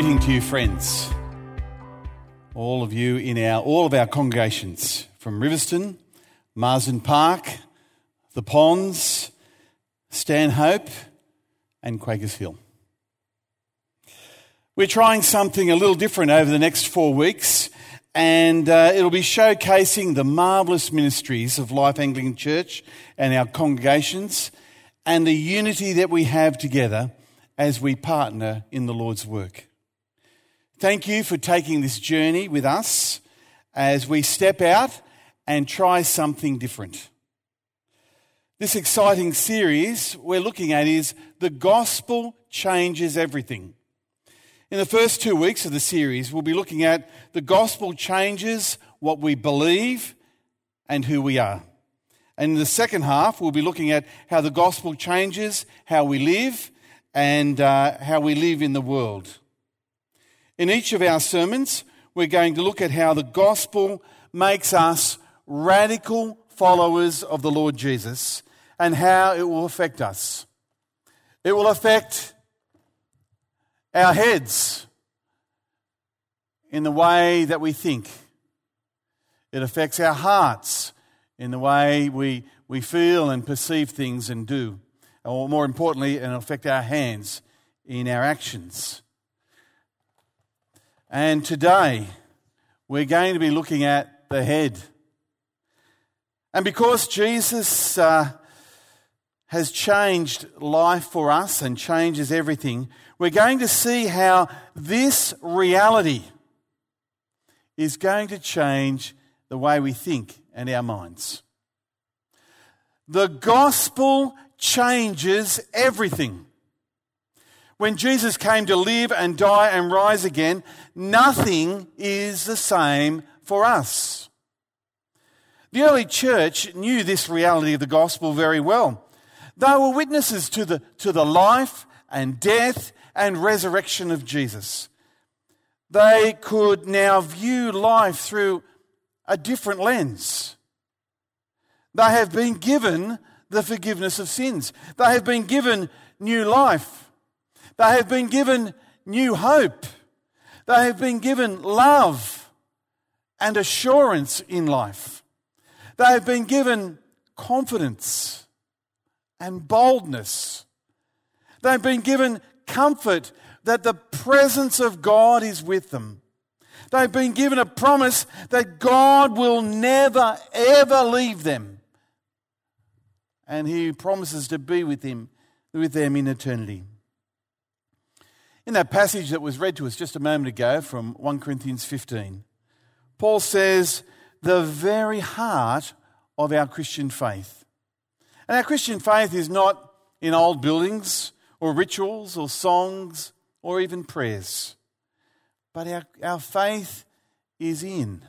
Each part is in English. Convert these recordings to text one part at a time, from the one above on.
greeting to you, friends. All of you in our all of our congregations from Riverstone, Marsden Park, the Ponds, Stanhope, and Quakers Hill. We're trying something a little different over the next four weeks, and uh, it'll be showcasing the marvellous ministries of Life Anglican Church and our congregations and the unity that we have together as we partner in the Lord's work. Thank you for taking this journey with us as we step out and try something different. This exciting series we're looking at is The Gospel Changes Everything. In the first two weeks of the series, we'll be looking at the gospel changes what we believe and who we are. And in the second half, we'll be looking at how the gospel changes how we live and uh, how we live in the world. In each of our sermons, we're going to look at how the gospel makes us radical followers of the Lord Jesus and how it will affect us. It will affect our heads in the way that we think. It affects our hearts in the way we, we feel and perceive things and do. Or more importantly, it'll affect our hands in our actions. And today, we're going to be looking at the head. And because Jesus uh, has changed life for us and changes everything, we're going to see how this reality is going to change the way we think and our minds. The gospel changes everything. When Jesus came to live and die and rise again, nothing is the same for us. The early church knew this reality of the gospel very well. They were witnesses to the, to the life and death and resurrection of Jesus. They could now view life through a different lens. They have been given the forgiveness of sins. They have been given new life. They have been given new hope. They have been given love and assurance in life. They have been given confidence and boldness. They've been given comfort that the presence of God is with them. They've been given a promise that God will never, ever leave them. And He promises to be with, him, with them in eternity. In that passage that was read to us just a moment ago from 1 Corinthians 15, Paul says, the very heart of our Christian faith. And our Christian faith is not in old buildings or rituals or songs or even prayers, but our, our faith is in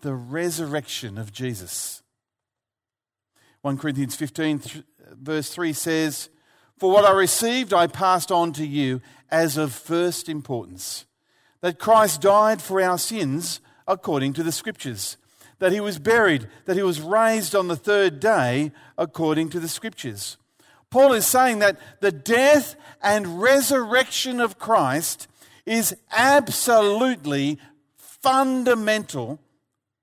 the resurrection of Jesus. 1 Corinthians 15, verse 3 says, for what I received, I passed on to you as of first importance that Christ died for our sins according to the Scriptures, that he was buried, that he was raised on the third day according to the Scriptures. Paul is saying that the death and resurrection of Christ is absolutely fundamental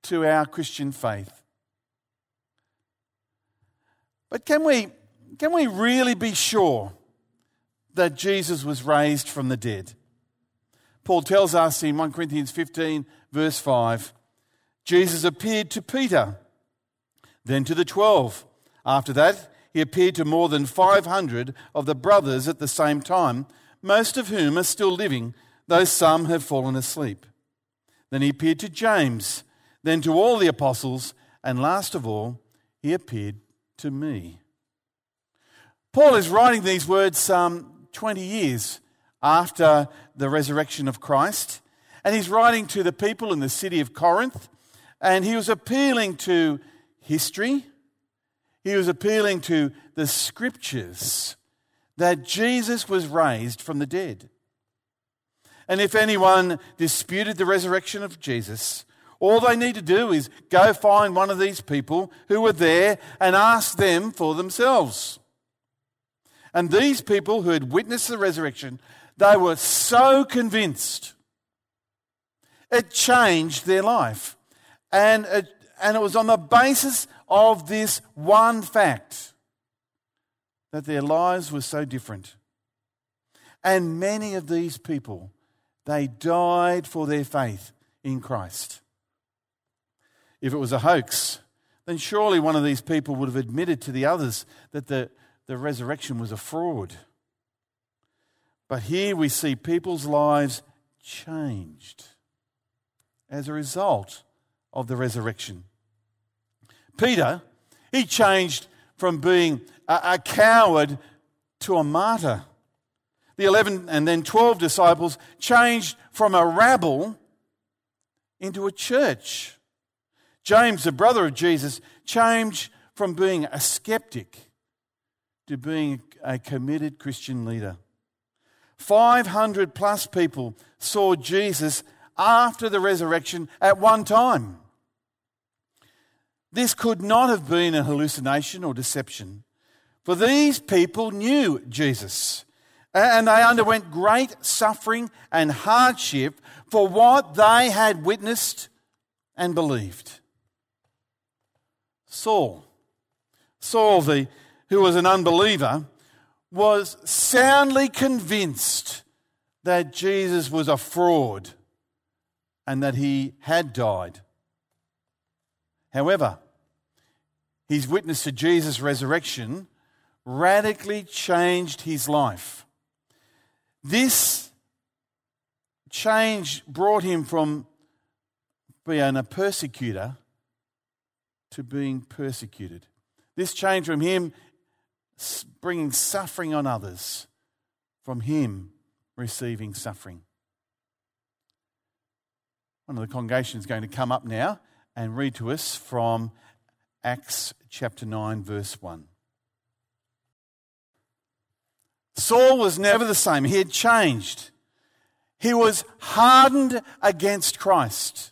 to our Christian faith. But can we can we really be sure that Jesus was raised from the dead? Paul tells us in 1 Corinthians 15, verse 5 Jesus appeared to Peter, then to the twelve. After that, he appeared to more than 500 of the brothers at the same time, most of whom are still living, though some have fallen asleep. Then he appeared to James, then to all the apostles, and last of all, he appeared to me. Paul is writing these words some 20 years after the resurrection of Christ, and he's writing to the people in the city of Corinth, and he was appealing to history, he was appealing to the scriptures that Jesus was raised from the dead. And if anyone disputed the resurrection of Jesus, all they need to do is go find one of these people who were there and ask them for themselves. And these people who had witnessed the resurrection, They were so convinced. It changed their life. And it, and it was on the basis of this one fact that their lives were so different. And many of these people, they died for their faith in Christ. If it was a hoax, then surely one of these people would have admitted to the others that the, the resurrection was a fraud. But here we see people's lives changed as a result of the resurrection. Peter, he changed from being a, a coward to a martyr. The 11 and then 12 disciples changed from a rabble into a church. James, the brother of Jesus, changed from being a skeptic to being a committed Christian leader. 500 plus people saw Jesus after the resurrection at one time. This could not have been a hallucination or deception, for these people knew Jesus and they underwent great suffering and hardship for what they had witnessed and believed. Saul, Saul, the, who was an unbeliever, was soundly convinced that Jesus was a fraud and that he had died. However, his witness to Jesus' resurrection radically changed his life. This change brought him from being a persecutor to being persecuted. This change from him bringing suffering on others, from him receiving suffering. One of the congregation is going to come up now and read to us from Acts chapter 9, verse 1. Saul was never the same. He had changed. He was hardened against Christ.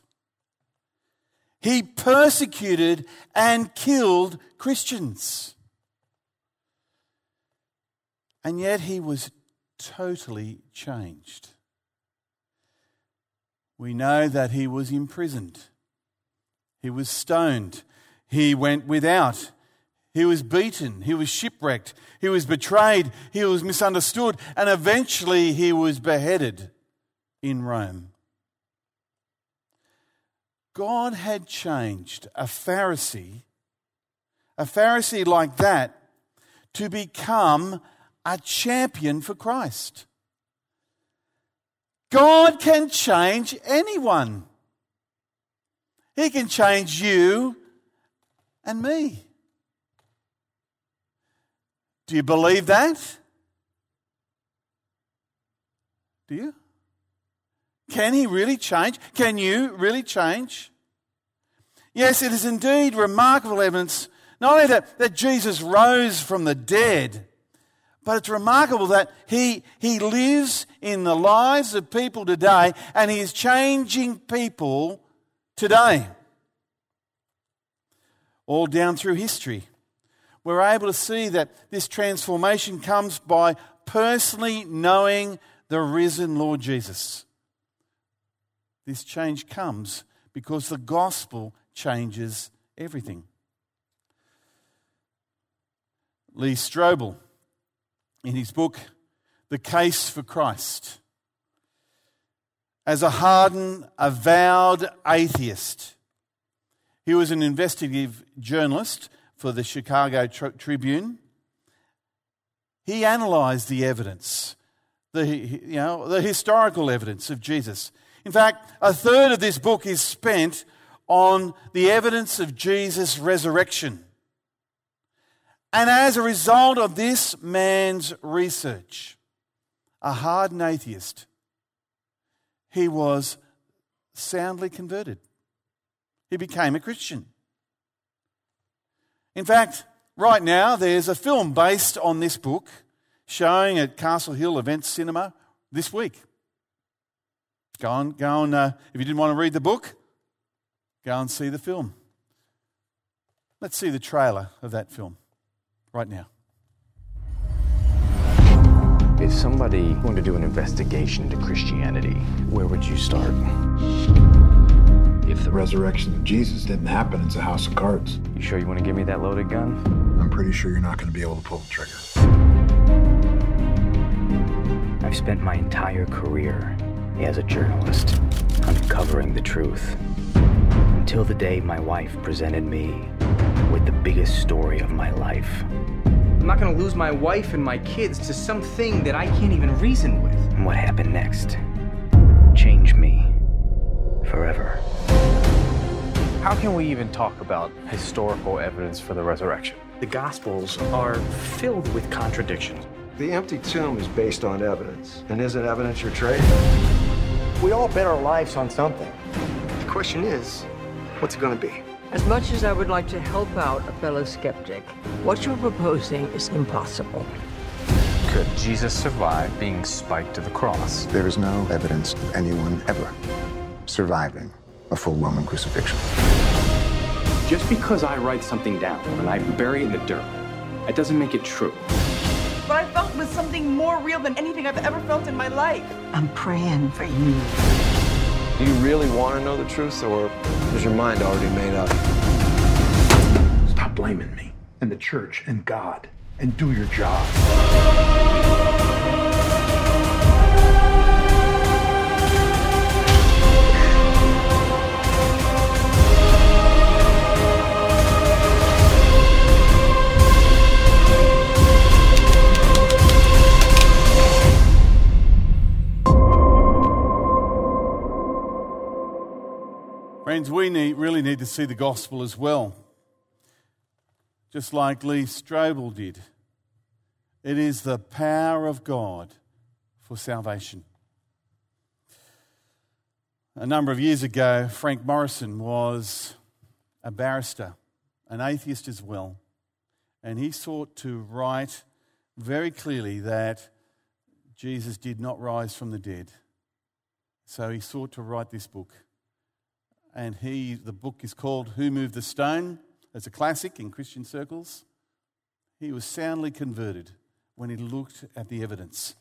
He persecuted and killed Christians. And yet he was totally changed. We know that he was imprisoned, he was stoned, he went without, he was beaten, he was shipwrecked, he was betrayed, he was misunderstood, and eventually he was beheaded in Rome. God had changed a Pharisee, a Pharisee like that, to become a champion for Christ. God can change anyone. He can change you and me. Do you believe that? Do you? Can he really change? Can you really change? Yes, it is indeed remarkable evidence, not only that, that Jesus rose from the dead, but it's remarkable that he, he lives in the lives of people today and he is changing people today. All down through history, we're able to see that this transformation comes by personally knowing the risen Lord Jesus. This change comes because the gospel changes everything. Lee Strobel in his book, The Case for Christ. As a hardened, avowed atheist, he was an investigative journalist for the Chicago Tribune. He analysed the evidence, the, you know, the historical evidence of Jesus. In fact, a third of this book is spent on the evidence of Jesus' resurrection. And as a result of this man's research, a hardened atheist, he was soundly converted. He became a Christian. In fact, right now there's a film based on this book showing at Castle Hill Events Cinema this week. Go on, go on. Uh, if you didn't want to read the book, go and see the film. Let's see the trailer of that film right now. If somebody wanted to do an investigation into Christianity, where would you start? If the resurrection of Jesus didn't happen, it's a house of cards. You sure you want to give me that loaded gun? I'm pretty sure you're not going to be able to pull the trigger. I've spent my entire career as a journalist uncovering the truth until the day my wife presented me with the biggest story of my life. I'm not gonna lose my wife and my kids to something that I can't even reason with. And what happened next changed me forever. How can we even talk about historical evidence for the resurrection? The Gospels are filled with contradictions. The empty tomb is based on evidence. And isn't evidence your trade? We all bet our lives on something. The question is, what's it going to be? As much as I would like to help out a fellow skeptic, what you're proposing is impossible. Could Jesus survive being spiked to the cross? There is no evidence of anyone ever surviving a full Roman crucifixion. Just because I write something down and I bury it in the dirt, that doesn't make it true. What I felt was something more real than anything I've ever felt in my life. I'm praying for you. Do you really want to know the truth, or is your mind already made up? Stop blaming me and the church and God and do your job. Friends, we need, really need to see the gospel as well. Just like Lee Strobel did. It is the power of God for salvation. A number of years ago, Frank Morison was a barrister, an atheist as well, and he sought to write very clearly that Jesus did not rise from the dead. So he sought to write this book and he the book is called Who Moved the Stone. It's a classic in Christian circles. He was soundly converted when he looked at the evidence.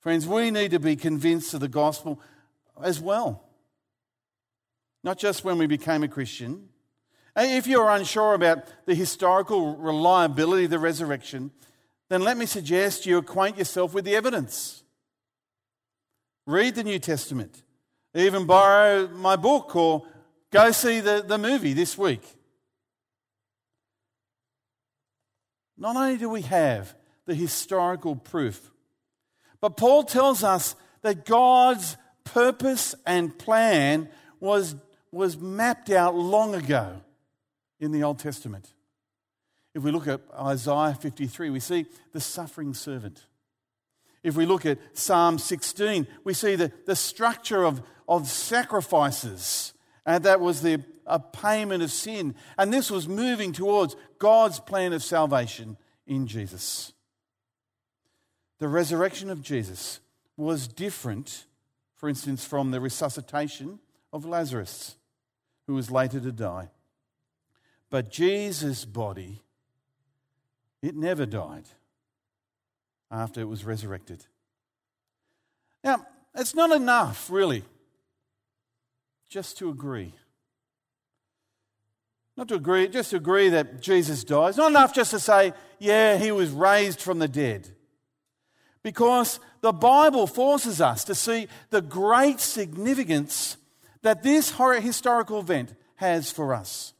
Friends, we need to be convinced of the gospel as well. Not just when we became a Christian. If you're unsure about the historical reliability of the resurrection, then let me suggest you acquaint yourself with the evidence. Read the New Testament even borrow my book or go see the, the movie this week. Not only do we have the historical proof, but Paul tells us that God's purpose and plan was, was mapped out long ago in the Old Testament. If we look at Isaiah 53, we see the suffering servant. If we look at Psalm 16, we see the, the structure of, of sacrifices, and that was the, a payment of sin. And this was moving towards God's plan of salvation in Jesus. The resurrection of Jesus was different, for instance, from the resuscitation of Lazarus, who was later to die. But Jesus' body, it never died after it was resurrected. Now, it's not enough, really, just to agree. Not to agree, just to agree that Jesus died. It's not enough just to say, yeah, he was raised from the dead. Because the Bible forces us to see the great significance that this historical event has for us.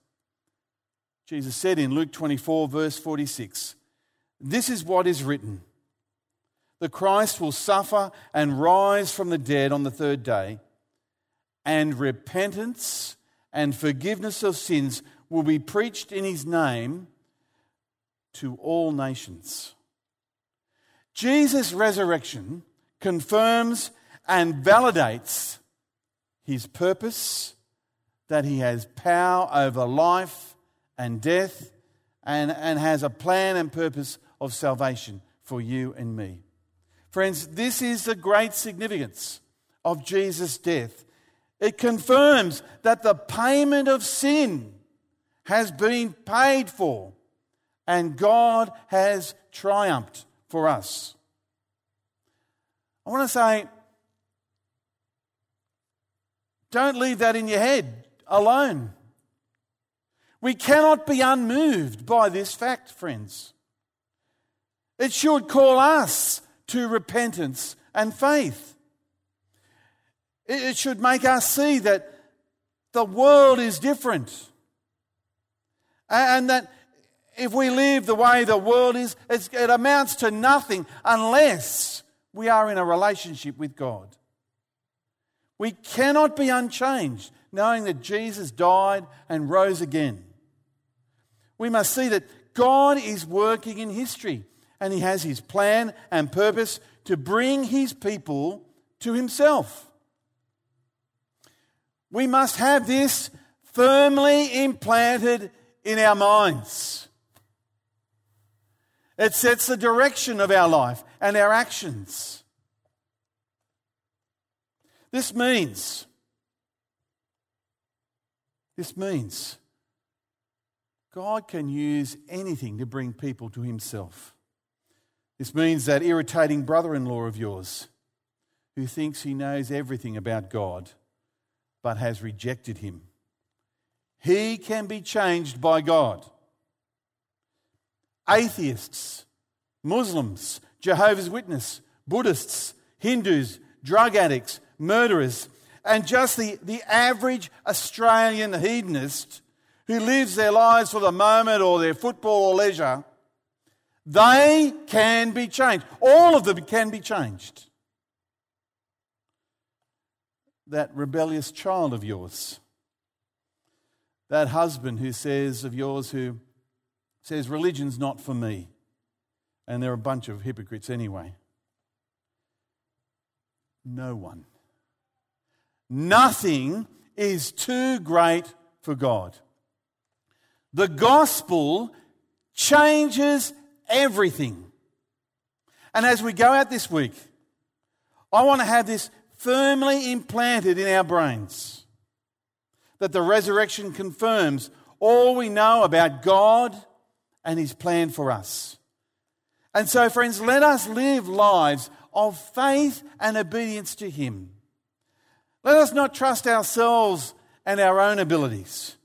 Jesus said in Luke 24, verse 46, This is what is written the Christ will suffer and rise from the dead on the third day, and repentance and forgiveness of sins will be preached in his name to all nations. Jesus' resurrection confirms and validates his purpose that he has power over life and death and, and has a plan and purpose of salvation for you and me. Friends, this is the great significance of Jesus' death. It confirms that the payment of sin has been paid for and God has triumphed for us. I want to say, don't leave that in your head alone. We cannot be unmoved by this fact, friends. It should call us to repentance and faith. It should make us see that the world is different. And that if we live the way the world is, it amounts to nothing unless we are in a relationship with God. We cannot be unchanged knowing that Jesus died and rose again. We must see that God is working in history and He has His plan and purpose to bring His people to Himself. We must have this firmly implanted in our minds. It sets the direction of our life and our actions. This means, this means God can use anything to bring people to Himself. This means that irritating brother in law of yours who thinks he knows everything about God but has rejected him. He can be changed by God. Atheists, Muslims, Jehovah's Witnesses, Buddhists, Hindus, drug addicts, murderers, and just the, the average Australian hedonist who lives their lives for the moment or their football or leisure, they can be changed. All of them can be changed that rebellious child of yours, that husband who says of yours who says, Religion's not for me. And they're a bunch of hypocrites anyway. No one. Nothing is too great for God. The gospel changes everything. And as we go out this week, I want to have this firmly implanted in our brains. That the resurrection confirms all we know about God and His plan for us. And so, friends, let us live lives of faith and obedience to Him. Let us not trust ourselves and our own abilities,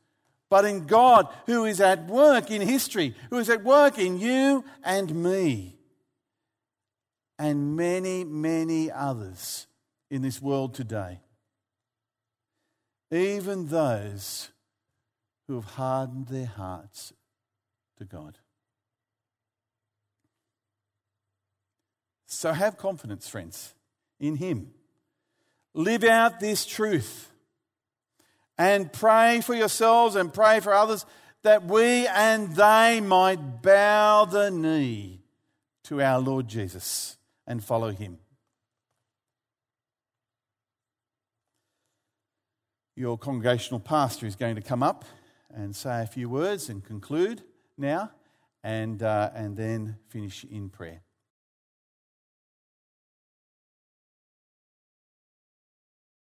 but in God who is at work in history, who is at work in you and me, and many, many others in this world today. Even those who have hardened their hearts to God. So have confidence, friends, in Him. Live out this truth and pray for yourselves and pray for others that we and they might bow the knee to our Lord Jesus and follow Him. your congregational pastor is going to come up and say a few words and conclude now and, uh, and then finish in prayer.